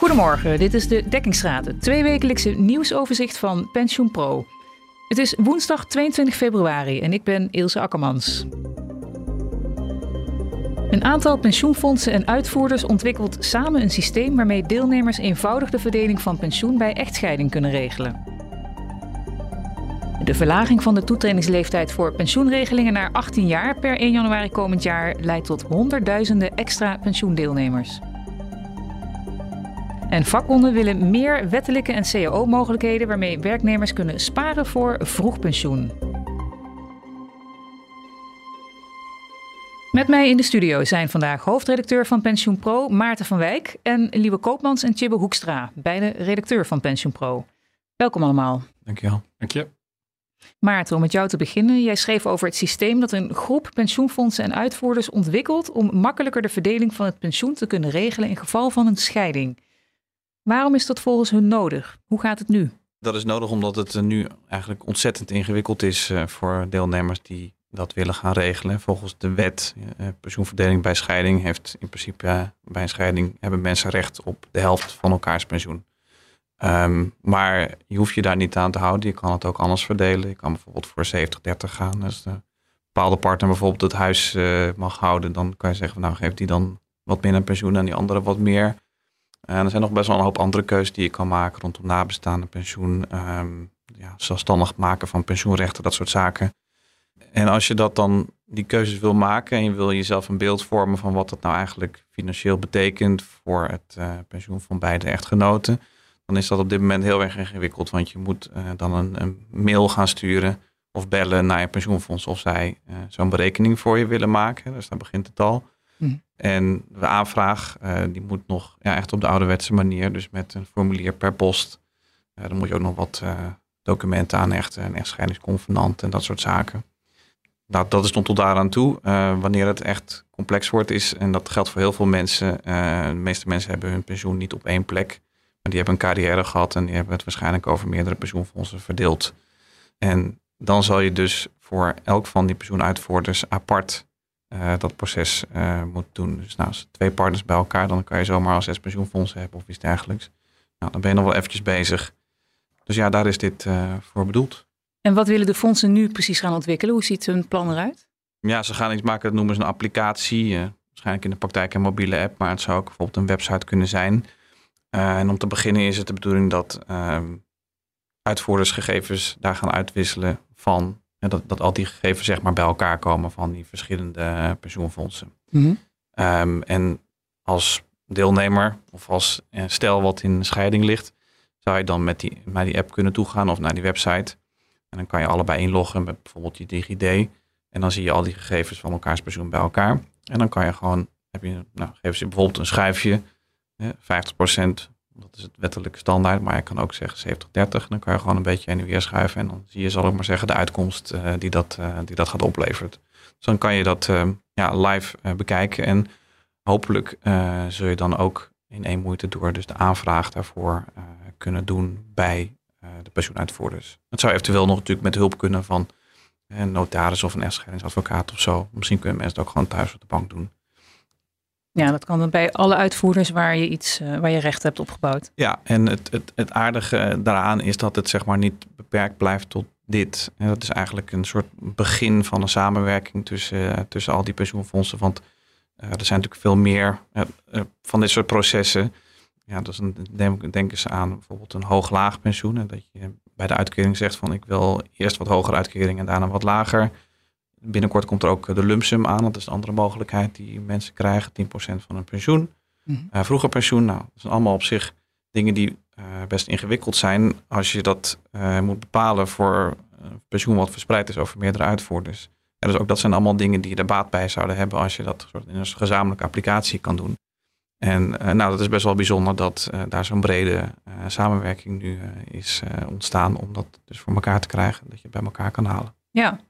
Goedemorgen, dit is de Dekkingsraad, het tweewekelijkse nieuwsoverzicht van PensioenPro. Het is woensdag 22 februari en ik ben Ilse Akkermans. Een aantal pensioenfondsen en uitvoerders ontwikkelt samen een systeem waarmee deelnemers eenvoudig de verdeling van pensioen bij echtscheiding kunnen regelen. De verlaging van de toetredingsleeftijd voor pensioenregelingen naar 18 jaar per 1 januari komend jaar leidt tot honderdduizenden extra pensioendeelnemers. En vakbonden willen meer wettelijke en cao-mogelijkheden waarmee werknemers kunnen sparen voor vroeg pensioen. Met mij in de studio zijn vandaag hoofdredacteur van PensioenPro Maarten van Wijk en Lieve Koopmans en Tjibbe Hoekstra, beide redacteur van PensioenPro. Welkom allemaal. Dankjewel. Dank je. Maarten, om met jou te beginnen. Jij schreef over het systeem dat een groep pensioenfondsen en uitvoerders ontwikkelt om makkelijker de verdeling van het pensioen te kunnen regelen in geval van een scheiding. Waarom is dat volgens hun nodig? Hoe gaat het nu? Dat is nodig omdat het nu eigenlijk ontzettend ingewikkeld is eh, voor deelnemers die dat willen gaan regelen. Volgens de wet, eh, pensioenverdeling bij scheiding, heeft in principe eh, bij een scheiding hebben mensen recht op de helft van elkaars pensioen. Ehm, maar je hoeft je daar niet aan te houden. Je kan het ook anders verdelen. Je kan bijvoorbeeld voor 70-30 gaan. Dus de bepaalde partner bijvoorbeeld het huis mag houden, dan kan je zeggen, nou geef die dan wat minder pensioen en die andere wat meer. En er zijn nog best wel een hoop andere keuzes die je kan maken rondom nabestaande pensioen, um, ja, zelfstandig maken van pensioenrechten, dat soort zaken. En als je dat dan, die keuzes wil maken en je wil jezelf een beeld vormen van wat dat nou eigenlijk financieel betekent voor het uh, pensioen van beide echtgenoten, dan is dat op dit moment heel erg ingewikkeld. Want je moet uh, dan een, een, mail gaan sturen of bellen naar je pensioenfonds of zij uh, zo'n berekening voor je willen maken. Dus daar begint het al. Hm. En de aanvraag, uh, die moet nog ja, echt op de ouderwetse manier, dus met een formulier per post. Uh, dan moet je ook nog wat uh, documenten aanhechten, een echtscheidingsconvenant en dat soort zaken. Nou, dat is tot daaraan toe. wanneer het echt complex wordt is, en dat geldt voor heel veel mensen, de meeste mensen hebben hun pensioen niet op één plek. Maar die hebben een carrière gehad en die hebben het waarschijnlijk over meerdere pensioenfondsen verdeeld. En dan zal je dus voor elk van die pensioenuitvoerders apart uh, dat proces uh, moet doen. Dus nou, als twee partners bij elkaar, dan kan je zomaar al zes pensioenfondsen hebben of iets dergelijks. Nou, dan ben je nog wel eventjes bezig. Dus ja, daar is dit uh, voor bedoeld. En wat willen de fondsen nu precies gaan ontwikkelen? Hoe ziet hun plan eruit? Ja, ze gaan iets maken, dat noemen ze een applicatie. waarschijnlijk in de praktijk een mobiele app, maar het zou ook bijvoorbeeld een website kunnen zijn. en om te beginnen is het de bedoeling dat ehm, uitvoerdersgegevens daar gaan uitwisselen van dat, dat al die gegevens zeg maar bij elkaar komen van die verschillende eh, pensioenfondsen. Mhm. Ehm, en als deelnemer of als uh, stel wat in scheiding ligt, zou je dan met die, naar die app kunnen toegaan of naar die website. En dan kan je allebei inloggen met bijvoorbeeld je DigiD. En dan zie je al die gegevens van elkaars pensioen bij elkaar. En dan kan je gewoon, heb je, nou, geven ze bijvoorbeeld een schuifje, 50% dat is het wettelijke standaard, maar je kan ook zeggen 70-30. Dan kan je gewoon een beetje heen en weer schuiven. En dan zie je, zal ik maar zeggen, de uitkomst uh, die, dat, uh, die dat gaat opleveren. Dus dan kan je dat uh, ja, live bekijken. En hopelijk zul je dan ook in één moeite door dus de aanvraag daarvoor kunnen doen bij de pensioenuitvoerders. Het zou eventueel nog natuurlijk met hulp kunnen van een notaris of een echtscheidingsadvocaat of zo. Misschien kunnen mensen het ook gewoon thuis op de bank doen. Ja, dat kan dan bij alle uitvoerders waar je iets, uh, waar je recht hebt opgebouwd. Ja, en het, het, het aardige daaraan is dat het zeg maar niet beperkt blijft tot dit. En dat is eigenlijk een soort begin van een samenwerking tussen, uh, tussen al die pensioenfondsen. Want er zijn natuurlijk veel meer van dit soort processen. Ja, dus denk, denken ze aan bijvoorbeeld een hoog-laag pensioen. En dat je bij de uitkering zegt van ik wil eerst wat hogere uitkering en daarna wat lager. Binnenkort komt er ook de lump sum aan. Dat is de andere mogelijkheid die mensen krijgen. 10% van hun pensioen. Mm vroeger pensioen, nou, dat zijn allemaal op zich dingen die uh, best ingewikkeld zijn. Als je dat uh, moet bepalen voor pensioen wat verspreid is over meerdere uitvoerders. Dus ook dat zijn allemaal dingen die je er baat bij zouden hebben als je dat soort in een gezamenlijke applicatie kan doen. En nou, dat is best wel bijzonder dat daar zo'n brede samenwerking nu is ontstaan om dat dus voor elkaar te krijgen. Dat je bij elkaar kan halen. Ja,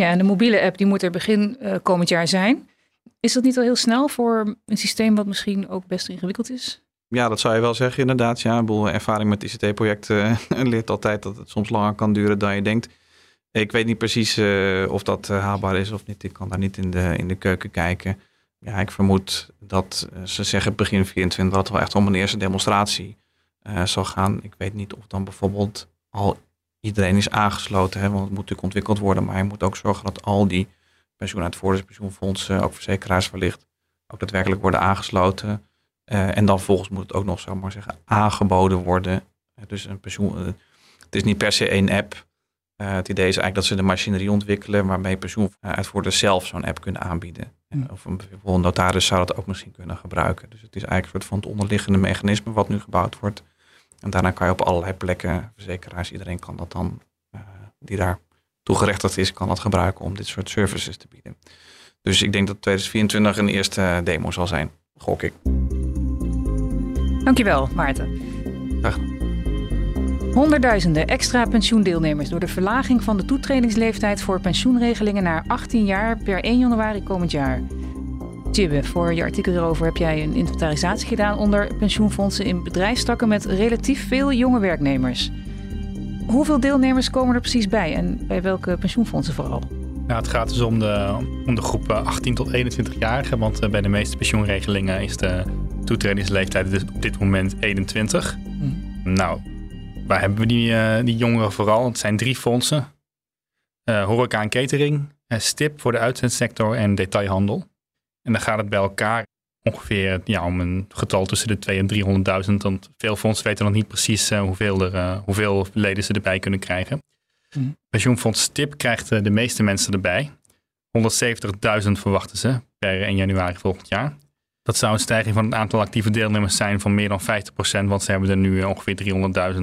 ja, en de mobiele app die moet er begin uh, komend jaar zijn. Is dat niet al heel snel voor een systeem wat misschien ook best ingewikkeld is? Ja, dat zou je wel zeggen inderdaad. Ja, boel ervaring met ICT-projecten leert altijd dat het soms langer kan duren dan je denkt. Ik weet niet precies uh, of dat haalbaar is of niet. Ik kan daar niet in de, in de keuken kijken. ja, ik vermoed dat ze zeggen begin 24 dat wel echt om een eerste demonstratie zal gaan. Ik weet niet of dan bijvoorbeeld al iedereen is aangesloten. Hè, want het moet natuurlijk ontwikkeld worden. Maar je moet ook zorgen dat al die pensioenuitvoerders, pensioenfondsen, ook verzekeraars wellicht, ook daadwerkelijk worden aangesloten. Uh, en dan vervolgens moet het ook nog, zou maar zeggen, aangeboden worden. Uh, dus een pensioen, uh, het is niet per se één app. het idee is eigenlijk dat ze de machinerie ontwikkelen waarmee pensioenuitvoerders zelf zo'n app kunnen aanbieden. Of een, bijvoorbeeld een notaris zou dat ook misschien kunnen gebruiken. Dus het is eigenlijk een soort van het onderliggende mechanisme wat nu gebouwd wordt. En daarna kan je op allerlei plekken, verzekeraars, iedereen kan dat dan, die daar toegerechtigd is, kan dat gebruiken om dit soort services te bieden. Dus ik denk dat 2024 een eerste demo zal zijn, gok ik. Dankjewel, Maarten. Dag. Honderdduizenden extra pensioendeelnemers door de verlaging van de toetredingsleeftijd voor pensioenregelingen naar 18 jaar per 1 januari komend jaar. Jibbe, voor je artikel hierover heb jij een inventarisatie gedaan onder pensioenfondsen in bedrijfstakken met relatief veel jonge werknemers. Hoeveel deelnemers komen er precies bij en bij welke pensioenfondsen vooral? Nou, het gaat dus om de, om de groep 18 tot 21-jarigen, want eh, bij de meeste pensioenregelingen is de toetredingsleeftijd dus op dit moment 21. Hm. Nou, waar hebben we die, uh, die jongeren vooral? Het zijn drie fondsen. Uh, horeca en catering, STIP voor de uitzendsector en detailhandel. En dan gaat het bij elkaar ongeveer ja, om een getal tussen de 2 en 300.000. Want veel fondsen weten nog niet precies uh, hoeveel, er, uh, hoeveel leden ze erbij kunnen krijgen. Mm. Pensioenfonds TIP krijgt uh, de meeste mensen erbij. 170.000 verwachten ze per 1 januari volgend jaar. Dat zou een stijging van het aantal actieve deelnemers zijn van meer dan 50%, want ze hebben er nu ongeveer 300.000.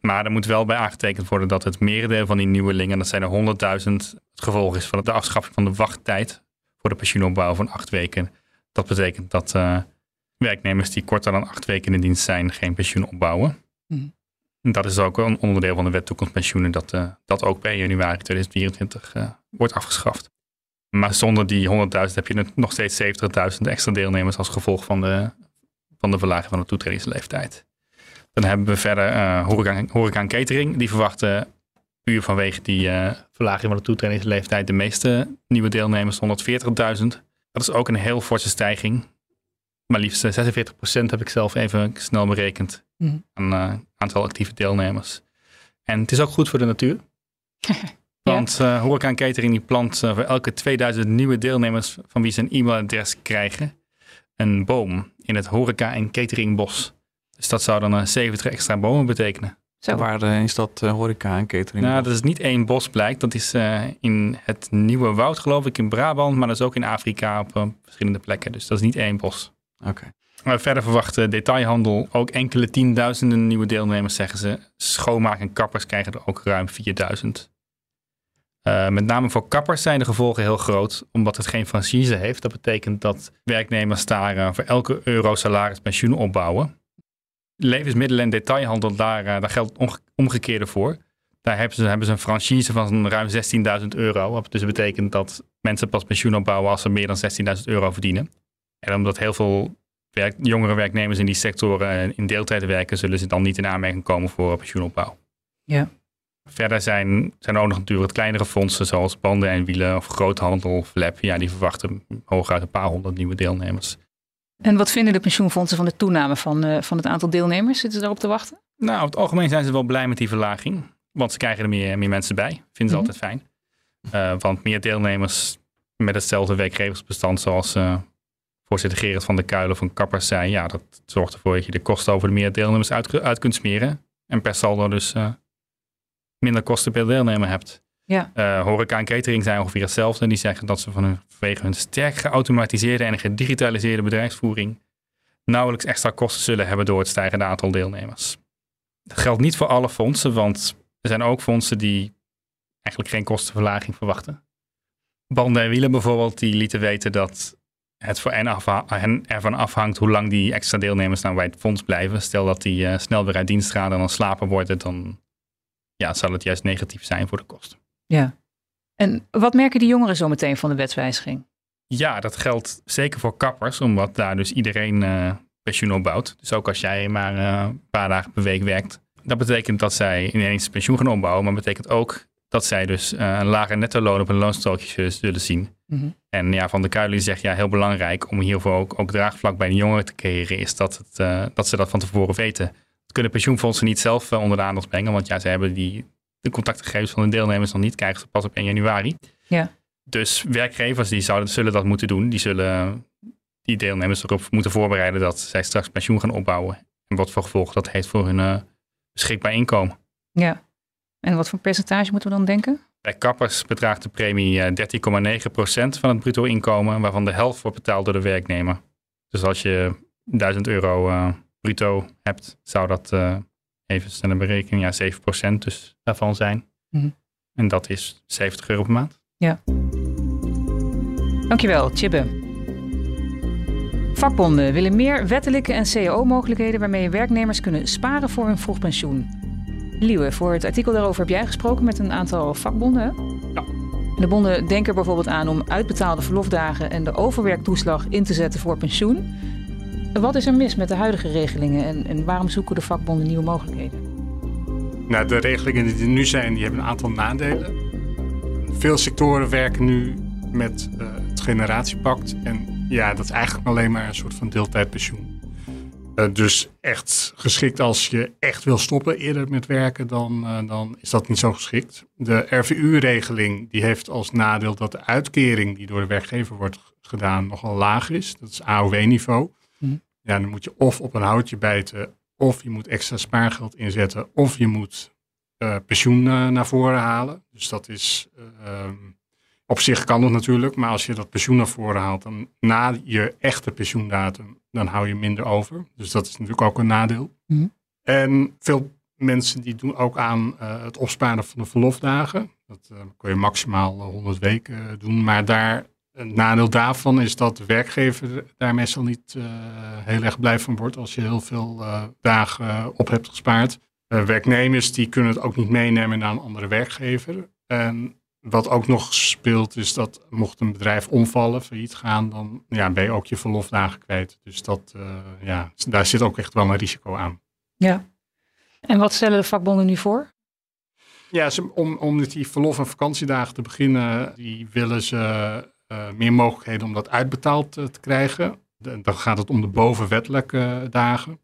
Maar er moet wel bij aangetekend worden dat het merendeel van die nieuwelingen, dat zijn er 100.000, het gevolg is van de afschaffing van de wachttijd voor de pensioenopbouw van acht weken dat betekent dat uh, werknemers die korter dan acht weken in dienst zijn geen pensioen opbouwen. Mm. Dat is ook een onderdeel van de wet toekomstpensioenen dat uh, dat ook bij januari 2024 uh, eh, wordt afgeschaft. Maar zonder die 100.000 heb je nog steeds 70.000 extra deelnemers als gevolg van de, van de verlaging van de toetredingsleeftijd. Dan hebben we verder horeca, horeca en catering. Die verwachten puur vanwege die verlaging van de toetredingsleeftijd de meeste nieuwe deelnemers, 140.000. Dat is ook een heel forse stijging. Maar liefst 46% heb ik zelf even snel berekend mhm. aan uh, aantal actieve deelnemers. En het is ook goed voor de natuur. Want uh, Horeca en Catering die plant uh, voor elke 2000 nieuwe deelnemers van wie ze een e-mailadres krijgen, een boom in het Horeca en Cateringbos. Dus dat zou dan 70 extra bomen betekenen. Zo. Waar uh, is dat uh, horeca en catering? Nou, dat is niet één bos blijkt. Dat is uh, in het Nieuwe Woud geloof ik in Brabant. Maar dat is ook in Afrika op verschillende plekken. Dus dat is niet één bos. Oké. Okay. verder verwacht detailhandel ook enkele tienduizenden nieuwe deelnemers, zeggen ze. Schoonmaak en kappers krijgen er ook ruim 4000. met name voor kappers zijn de gevolgen heel groot, omdat het geen franchise heeft. Dat betekent dat werknemers daar voor elke euro salaris pensioen opbouwen levensmiddelen en detailhandel, daar, uh, daar geldt omgekeerde voor. Daar hebben ze, hebben ze een franchise van ruim 16.000 euro. Wat dus betekent dat mensen pas pensioen opbouwen als ze meer dan 16.000 euro verdienen. En omdat heel veel werk, jongere werknemers in die sectoren eh, in deeltijd werken, zullen ze dan niet in aanmerking komen voor pensioenopbouw. Ja. Verder zijn, zijn er ook nog natuurlijk kleinere fondsen zoals banden en wielen of groothandel of lab. Ja, die verwachten hooguit een paar honderd nieuwe deelnemers. En wat vinden de pensioenfondsen van de toename van, uh, van het aantal deelnemers? Zitten ze daarop te wachten? Nou, over het algemeen zijn ze wel blij met die verlaging. Want ze krijgen er meer, meer mensen bij. Vinden ze mhm. altijd fijn. Uh, want meer deelnemers met hetzelfde werkgeversbestand zoals uh, voorzitter Gerard van der Kuilen van Kappers zei. Ja, dat zorgt ervoor dat je de kosten over de meer deelnemers uit, uit kunt smeren. En per saldo dus minder kosten per deelnemer hebt. Ja. Uh, horeca en catering zijn ongeveer hetzelfde. Die zeggen dat ze vanwege hun sterk geautomatiseerde en gedigitaliseerde bedrijfsvoering nauwelijks extra kosten zullen hebben door het stijgende aantal deelnemers. Dat geldt niet voor alle fondsen, want er zijn ook fondsen die eigenlijk geen kostenverlaging verwachten. Banden en Wielen bijvoorbeeld, die lieten weten dat het voor hen, ervan afhangt hoe lang die extra deelnemers nou bij het fonds blijven. Stel dat die uh, snel weer uit dienst gaan en dan slapen worden, dan ja, zal het juist negatief zijn voor de kosten. Ja. En wat merken die jongeren zo meteen van de wetswijziging? Ja, dat geldt zeker voor kappers, omdat daar dus iedereen uh, pensioen opbouwt. Dus ook als jij maar uh, een paar dagen per week werkt. Dat betekent dat zij ineens pensioen gaan opbouwen, maar betekent ook dat zij dus een lage netto loon op een loonstrookje zullen zien. Mhm. En ja, Van de Kuilen zegt ja, heel belangrijk om hiervoor ook, ook draagvlak bij de jongeren te creëren, is dat, het, dat ze dat van tevoren weten. Dat kunnen pensioenfondsen niet zelf onder de aandacht brengen, want ja, ze hebben die, de contactgegevens van de deelnemers nog niet, krijgen ze pas op 1 januari. Ja. Dus werkgevers die zouden, zullen dat moeten doen. Die zullen die deelnemers erop moeten voorbereiden dat zij straks pensioen gaan opbouwen. En wat voor gevolgen dat heeft voor hun uh, beschikbaar inkomen. Ja. En wat voor percentage moeten we dan denken? Bij kappers bedraagt de premie 13,9% van het bruto inkomen, waarvan de helft wordt betaald door de werknemer. Dus als je 1000 euro uh, bruto hebt, zou dat uh, even snelle berekening, ja 7% dus daarvan zijn. Mhm. En dat is 70 euro per maand. Ja. Dankjewel, Chibbe. Vakbonden willen meer wettelijke en cao-mogelijkheden waarmee werknemers kunnen sparen voor hun vroeg pensioen. Liewe, voor het artikel daarover heb jij gesproken met een aantal vakbonden. Ja. De bonden denken er bijvoorbeeld aan om uitbetaalde verlofdagen en de overwerktoeslag in te zetten voor pensioen. Wat is er mis met de huidige regelingen en, en waarom zoeken de vakbonden nieuwe mogelijkheden? Nou, de regelingen die er nu zijn, die hebben een aantal nadelen. Veel sectoren werken nu met uh, het generatiepact. En ja, dat is eigenlijk alleen maar een soort van deeltijdpensioen. Uh, dus echt geschikt als je echt wil stoppen eerder met werken, dan, uh, dan is dat niet zo geschikt. De RVU-regeling die heeft als nadeel dat de uitkering die door de werkgever wordt gedaan nogal laag is. Dat is AOW-niveau. Mm. Ja, dan moet je of op een houtje bijten, of je moet extra spaargeld inzetten, of je moet pensioen naar voren halen. Dus dat is ehm, op zich kan dat natuurlijk, maar als je dat pensioen naar voren haalt, dan na je echte pensioendatum, dan hou je minder over. Dus dat is natuurlijk ook een nadeel. Mhm. En veel mensen die doen ook aan uh, het opsparen van de verlofdagen. Dat uh, kun je maximaal 100 weken doen, maar daar, een nadeel daarvan is dat de werkgever daar meestal niet uh, heel erg blij van wordt als je heel veel dagen op hebt gespaard. werknemers die kunnen het ook niet meenemen naar een andere werkgever. En wat ook nog speelt is dat mocht een bedrijf omvallen, failliet gaan, dan ja, ben je ook je verlofdagen kwijt. Dus dat, ja, daar zit ook echt wel een risico aan. Ja. En wat stellen de vakbonden nu voor? Ja, ze, om, om met die verlof- en vakantiedagen te beginnen, die willen ze meer mogelijkheden om dat uitbetaald uh, te krijgen. De, dan gaat het om de bovenwettelijke dagen.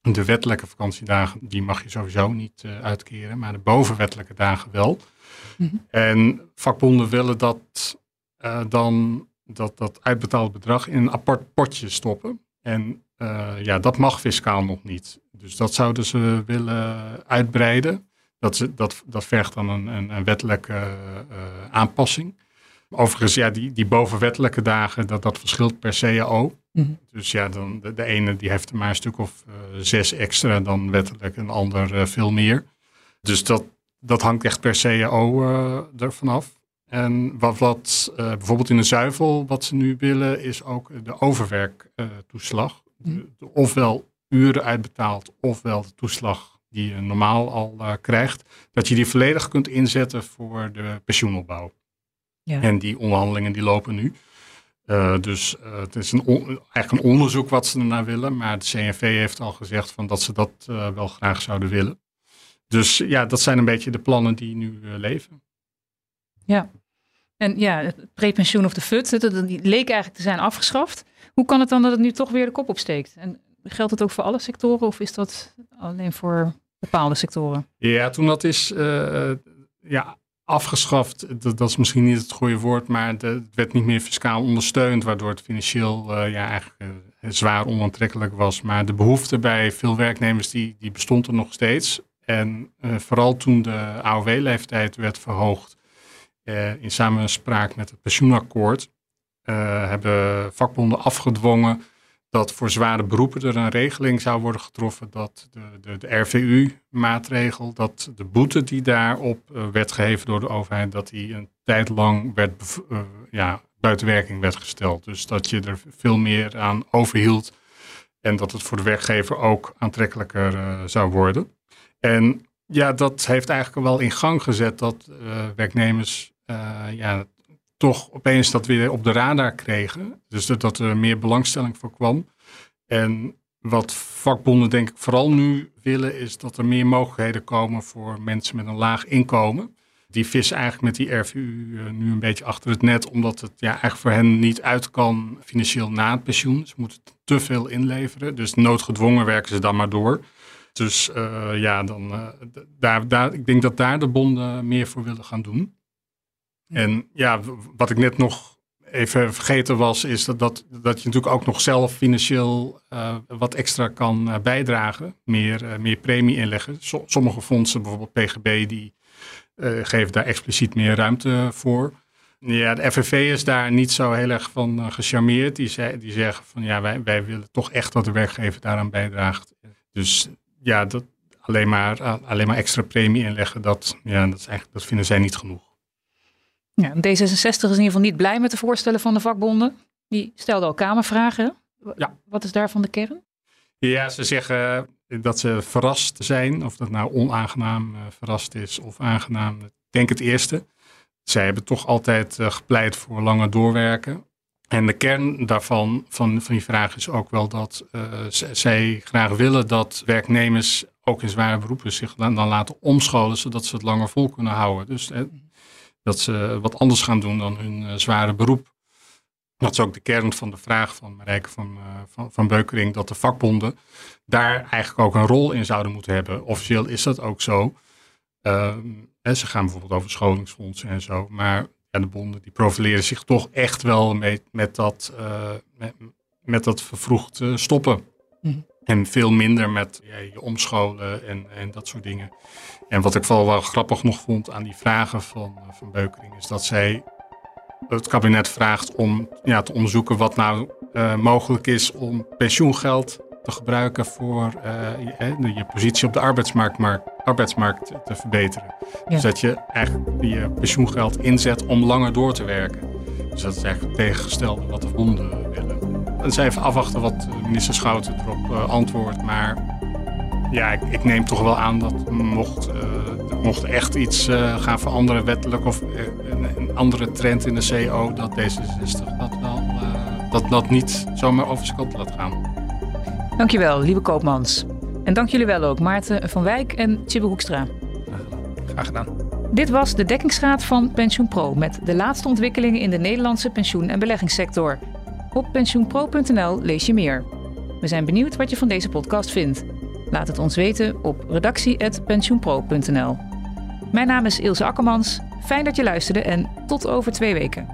De wettelijke vakantiedagen, die mag je sowieso niet uitkeren, maar de bovenwettelijke dagen wel. Mhm. En vakbonden willen dat uh, dan dat, dat uitbetaalde bedrag in een apart potje stoppen. En uh, ja, dat mag fiscaal nog niet. Dus dat zouden ze willen uitbreiden. Dat, ze, dat, dat vergt dan een, een, een wettelijke aanpassing. Overigens, ja, die, die bovenwettelijke dagen, dat, dat verschilt per CAO. Mm -hmm. Dus ja, dan, de, de, ene die heeft er maar een stuk of zes extra dan wettelijk, een ander veel meer. Dus dat, dat hangt echt per CAO uh, eh, ervan af. En wat, wat bijvoorbeeld in de zuivel, wat ze nu willen, is ook de overwerktoeslag. Uh, ofwel uren uitbetaald, ofwel de toeslag die je normaal al krijgt. Dat je die volledig kunt inzetten voor de pensioenopbouw. Ja. En die onderhandelingen die lopen nu. dus het is een eigenlijk een onderzoek wat ze ernaar willen. Maar de CNV heeft al gezegd van dat ze dat wel graag zouden willen. Dus ja, dat zijn een beetje de plannen die nu uh, leven. Ja, en ja, het prepensioen of de FUT, die leek eigenlijk te zijn afgeschaft. Hoe kan het dan dat het nu toch weer de kop opsteekt? En geldt het ook voor alle sectoren of is dat alleen voor bepaalde sectoren? Ja, toen dat is uh, ja, afgeschaft, dat, dat, is misschien niet het goede woord, maar het werd niet meer fiscaal ondersteund, waardoor het financieel uh, ja, eigenlijk zwaar onaantrekkelijk was. Maar de behoefte bij veel werknemers, die, die bestond er nog steeds. En uh, vooral toen de AOW-leeftijd werd verhoogd in samenspraak met het pensioenakkoord, hebben vakbonden afgedwongen dat voor zware beroepen er een regeling zou worden getroffen dat de, de, de RVU-maatregel, dat de boete die daarop werd geheven door de overheid, dat die een tijd lang werd, ja, buiten werking werd gesteld. Dus dat je er veel meer aan overhield en dat het voor de werkgever ook aantrekkelijker zou worden. En ja, dat heeft eigenlijk wel in gang gezet dat werknemers ja, toch opeens dat weer op de radar kregen. Dus dat, er meer belangstelling voor kwam. En wat vakbonden denk ik vooral nu willen is dat er meer mogelijkheden komen voor mensen met een laag inkomen. Die vissen eigenlijk met die RVU eh, nu een beetje achter het net, omdat het ja, eigenlijk voor hen niet uit kan financieel na het pensioen. Ze moeten te veel inleveren, dus noodgedwongen werken ze dan maar door. Dus uh, ja, dan, uh, daar, daar, ik denk dat daar de bonden meer voor willen gaan doen. En ja, wat ik net nog even vergeten was, is dat, dat, dat je natuurlijk ook nog zelf financieel uh, wat extra kan bijdragen. Meer, meer premie inleggen. So, sommige fondsen, bijvoorbeeld PGB, die geven daar expliciet meer ruimte voor. Ja, de FNV is daar niet zo heel erg van gecharmeerd. Die, ze, die zeggen van ja, wij, wij willen toch echt dat de werkgever daaraan bijdraagt. Dus ja, dat, alleen, maar, alleen maar extra premie inleggen, dat, ja, dat, is eigenlijk, dat vinden zij niet genoeg. Ja, D66 is in ieder geval niet blij met de voorstellen van de vakbonden. Die stelden al Kamervragen. Ja. Wat is daarvan de kern? Ja, ze zeggen dat ze verrast zijn. Of dat nou onaangenaam uh, verrast is of aangenaam. Ik denk het eerste. Zij hebben toch altijd uh, gepleit voor langer doorwerken. En de kern daarvan, van, van die vraag, is ook wel dat uh, zij graag willen dat werknemers ook in zware beroepen zich dan, dan, laten omscholen, zodat ze het langer vol kunnen houden. Dus eh, dat ze wat anders gaan doen dan hun uh, zware beroep. Dat is ook de kern van de vraag van Marijke van, van, van Beukering, dat de vakbonden daar eigenlijk ook een rol in zouden moeten hebben. Officieel is dat ook zo. Ehm, ze gaan bijvoorbeeld over scholingsfondsen en zo, maar en de bonden die profileren zich toch echt wel mee, met, dat, uh, met, dat vervroegd stoppen. Mm. En veel minder met ja, je omscholen en, en dat soort dingen. En wat ik vooral wel grappig nog vond aan die vragen van, uh, van Beukering, is dat zij het kabinet vraagt om ja, te onderzoeken wat nou mogelijk is om pensioengeld te gebruiken voor uh, je, je, positie op de arbeidsmarkt, arbeidsmarkt te verbeteren. Dus dat je eigenlijk je pensioengeld inzet om langer door te werken. Dus dat is eigenlijk het tegengestelde wat de bonden willen. En zij even afwachten wat minister Schouten erop uh, antwoordt. Maar ja, ik, ik, neem toch wel aan dat mocht, uh, mocht echt iets gaan veranderen wettelijk of een, een, andere trend in de CO, dat D66 dat wel dat, dat niet zomaar over zijn kant laat gaan. Dankjewel, Lieve Koopmans. En dank jullie wel ook, Maarten van Wijk en Tjibbe Hoekstra. Graag gedaan. Dit was de dekkingsgraad van PensioenPro met de laatste ontwikkelingen in de Nederlandse pensioen- en beleggingssector. Op pensioenpro.nl lees je meer. We zijn benieuwd wat je van deze podcast vindt. Laat het ons weten op redactie.pensioenpro.nl. Mijn naam is Ilse Akkermans. Fijn dat je luisterde en tot over twee weken.